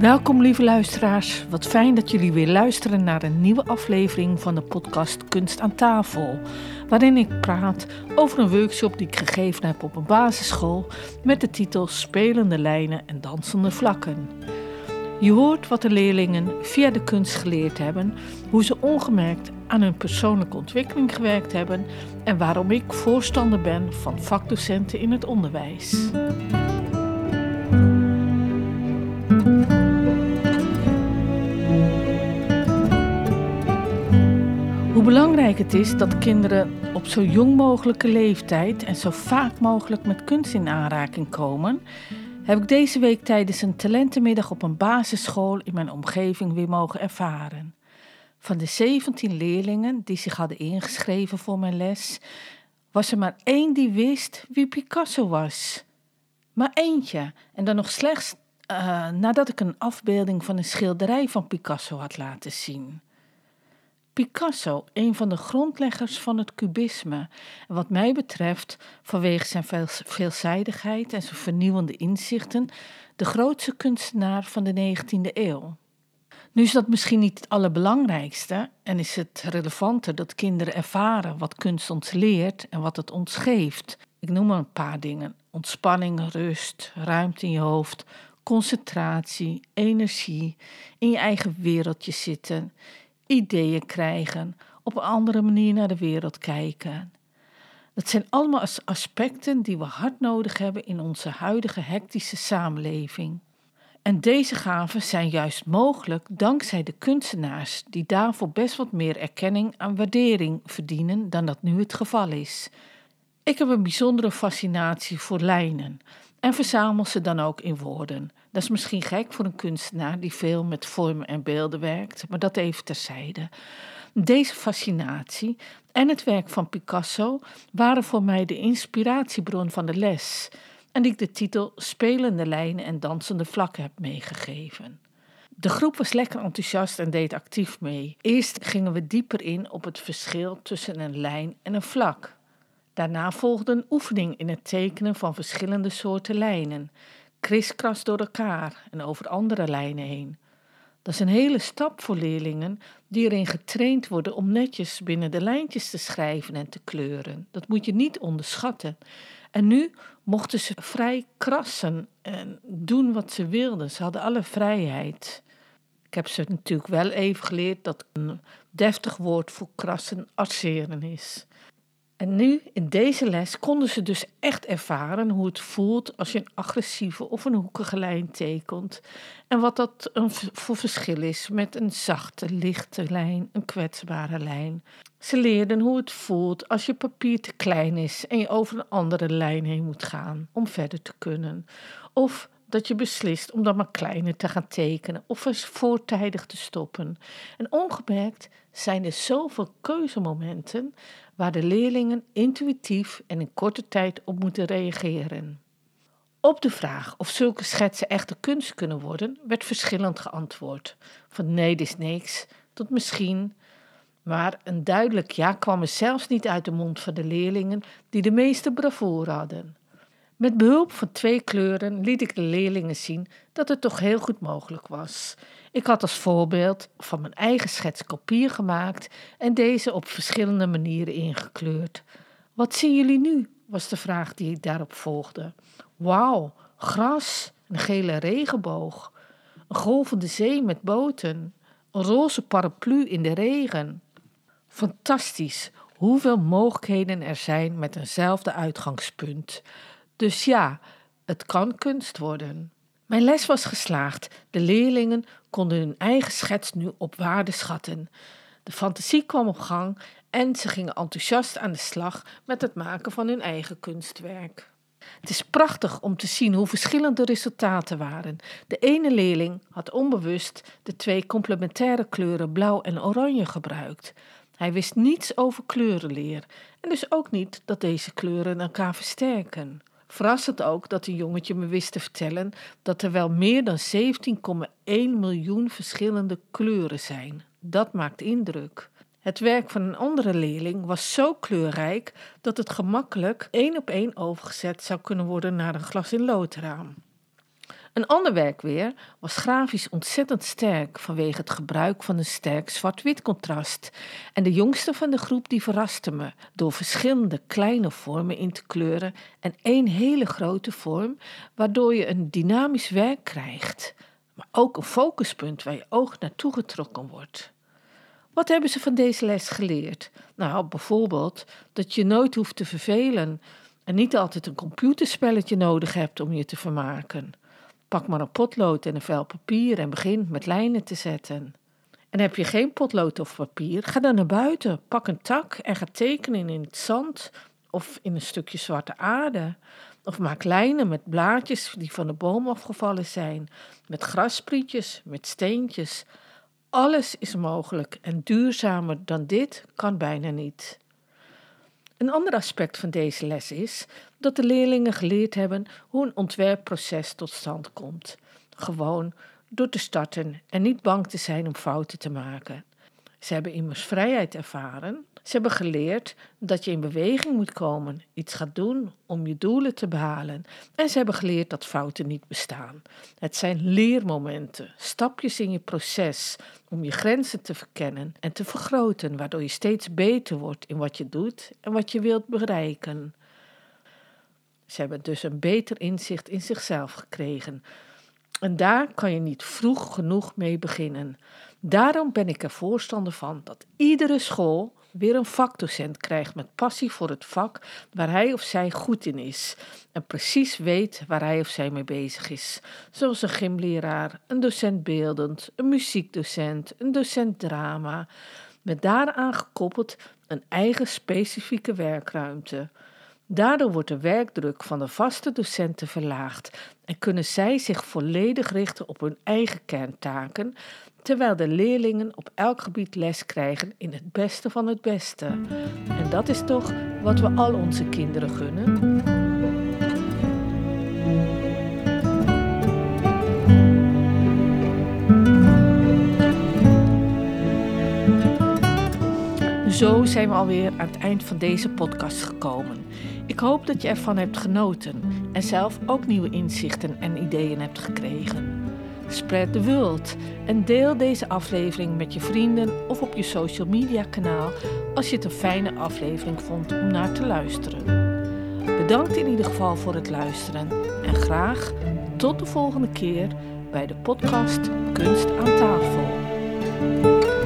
Welkom lieve luisteraars. Wat fijn dat jullie weer luisteren naar een nieuwe aflevering van de podcast Kunst aan tafel. Waarin ik praat over een workshop die ik gegeven heb op een basisschool met de titel Spelende lijnen en dansende vlakken. Je hoort wat de leerlingen via de kunst geleerd hebben, hoe ze ongemerkt aan hun persoonlijke ontwikkeling gewerkt hebben en waarom ik voorstander ben van vakdocenten in het onderwijs. Belangrijk het is dat kinderen op zo jong mogelijke leeftijd en zo vaak mogelijk met kunst in aanraking komen, heb ik deze week tijdens een talentenmiddag op een basisschool in mijn omgeving weer mogen ervaren. Van de 17 leerlingen die zich hadden ingeschreven voor mijn les, was er maar één die wist wie Picasso was. Maar eentje, en dan nog slechts uh, nadat ik een afbeelding van een schilderij van Picasso had laten zien. Picasso, een van de grondleggers van het cubisme, wat mij betreft, vanwege zijn veelzijdigheid en zijn vernieuwende inzichten, de grootste kunstenaar van de 19e eeuw. Nu is dat misschien niet het allerbelangrijkste en is het relevanter dat kinderen ervaren wat kunst ons leert en wat het ons geeft. Ik noem maar een paar dingen: ontspanning, rust, ruimte in je hoofd, concentratie, energie, in je eigen wereldje zitten, ideeën krijgen, op een andere manier naar de wereld kijken. Dat zijn allemaal aspecten die we hard nodig hebben in onze huidige hectische samenleving. En deze gaven zijn juist mogelijk dankzij de kunstenaars, die daarvoor best wat meer erkenning en waardering verdienen dan dat nu het geval is. Ik heb een bijzondere fascinatie voor lijnen en verzamel ze dan ook in woorden. Dat is misschien gek voor een kunstenaar die veel met vormen en beelden werkt, maar dat even terzijde. Deze fascinatie en het werk van Picasso waren voor mij de inspiratiebron van de les en die ik de titel Spelende lijnen en dansende vlakken heb meegegeven. De groep was lekker enthousiast en deed actief mee. Eerst gingen we dieper in op het verschil tussen een lijn en een vlak. Daarna volgde een oefening in het tekenen van verschillende soorten lijnen, kriskras door elkaar en over andere lijnen heen. Dat is een hele stap voor leerlingen die erin getraind worden om netjes binnen de lijntjes te schrijven en te kleuren. Dat moet je niet onderschatten. En nu mochten ze vrij krassen en doen wat ze wilden. Ze hadden alle vrijheid. Ik heb ze natuurlijk wel even geleerd dat een deftig woord voor krassen arceren is. En nu, in deze les, konden ze dus echt ervaren hoe het voelt als je een agressieve of een hoekige lijn tekent. En wat dat een, voor verschil is met een zachte, lichte lijn, een kwetsbare lijn. Ze leerden hoe het voelt als je papier te klein is en je over een andere lijn heen moet gaan om verder te kunnen. Of dat je beslist om dan maar kleiner te gaan tekenen of eens voortijdig te stoppen. En ongemerkt zijn er zoveel keuzemomenten waar de leerlingen intuïtief en in korte tijd op moeten reageren. Op de vraag of zulke schetsen echte kunst kunnen worden, werd verschillend geantwoord. Van nee, dit is niks, tot misschien. Maar een duidelijk ja kwam er zelfs niet uit de mond van de leerlingen die de meeste bravoure hadden. Met behulp van twee kleuren liet ik de leerlingen zien dat het toch heel goed mogelijk was. Ik had als voorbeeld van mijn eigen schets kopieën gemaakt en deze op verschillende manieren ingekleurd. Wat zien jullie nu? was de vraag die ik daarop volgde. Wauw, gras, een gele regenboog, een golvende zee met boten, een roze paraplu in de regen. Fantastisch hoeveel mogelijkheden er zijn met eenzelfde uitgangspunt. Dus ja, het kan kunst worden. Mijn les was geslaagd. De leerlingen konden hun eigen schets nu op waarde schatten. De fantasie kwam op gang en ze gingen enthousiast aan de slag met het maken van hun eigen kunstwerk. Het is prachtig om te zien hoe verschillend de resultaten waren. De ene leerling had onbewust de twee complementaire kleuren blauw en oranje gebruikt. Hij wist niets over kleurenleer en dus ook niet dat deze kleuren elkaar versterken. Verrassend ook dat een jongetje me wist te vertellen dat er wel meer dan 17,1 miljoen verschillende kleuren zijn. Dat maakt indruk. Het werk van een andere leerling was zo kleurrijk dat het gemakkelijk één op één overgezet zou kunnen worden naar een glas in loodraam. Een ander werk weer was grafisch ontzettend sterk vanwege het gebruik van een sterk zwart-wit contrast. En de jongste van de groep die verraste me door verschillende kleine vormen in te kleuren en één hele grote vorm, waardoor je een dynamisch werk krijgt, maar ook een focuspunt waar je oog naartoe getrokken wordt. Wat hebben ze van deze les geleerd? Nou, bijvoorbeeld dat je nooit hoeft te vervelen en niet altijd een computerspelletje nodig hebt om je te vermaken. Pak maar een potlood en een vel papier en begin met lijnen te zetten. En heb je geen potlood of papier, ga dan naar buiten, pak een tak en ga tekenen in het zand of in een stukje zwarte aarde. Of maak lijnen met blaadjes die van de boom afgevallen zijn, met grasprietjes, met steentjes. Alles is mogelijk en duurzamer dan dit kan bijna niet. Een ander aspect van deze les is dat de leerlingen geleerd hebben hoe een ontwerpproces tot stand komt. Gewoon door te starten en niet bang te zijn om fouten te maken. Ze hebben immers vrijheid ervaren. Ze hebben geleerd dat je in beweging moet komen, iets gaat doen om je doelen te behalen. En ze hebben geleerd dat fouten niet bestaan. Het zijn leermomenten, stapjes in je proces om je grenzen te verkennen en te vergroten, waardoor je steeds beter wordt in wat je doet en wat je wilt bereiken. Ze hebben dus een beter inzicht in zichzelf gekregen. En daar kan je niet vroeg genoeg mee beginnen. Daarom ben ik er voorstander van dat iedere school weer een vakdocent krijgt met passie voor het vak waar hij of zij goed in is en precies weet waar hij of zij mee bezig is. Zoals een gymleraar, een docent beeldend, een muziekdocent, een docent drama, met daaraan gekoppeld een eigen specifieke werkruimte. Daardoor wordt de werkdruk van de vaste docenten verlaagd en kunnen zij zich volledig richten op hun eigen kerntaken, terwijl de leerlingen op elk gebied les krijgen in het beste van het beste. En dat is toch wat we al onze kinderen gunnen? Zijn we alweer aan het eind van deze podcast gekomen. Ik hoop dat je ervan hebt genoten en zelf ook nieuwe inzichten en ideeën hebt gekregen. Spread the word en deel deze aflevering met je vrienden of op je social media kanaal als je het een fijne aflevering vond om naar te luisteren. Bedankt in ieder geval voor het luisteren en graag tot de volgende keer bij de podcast Kunst aan tafel.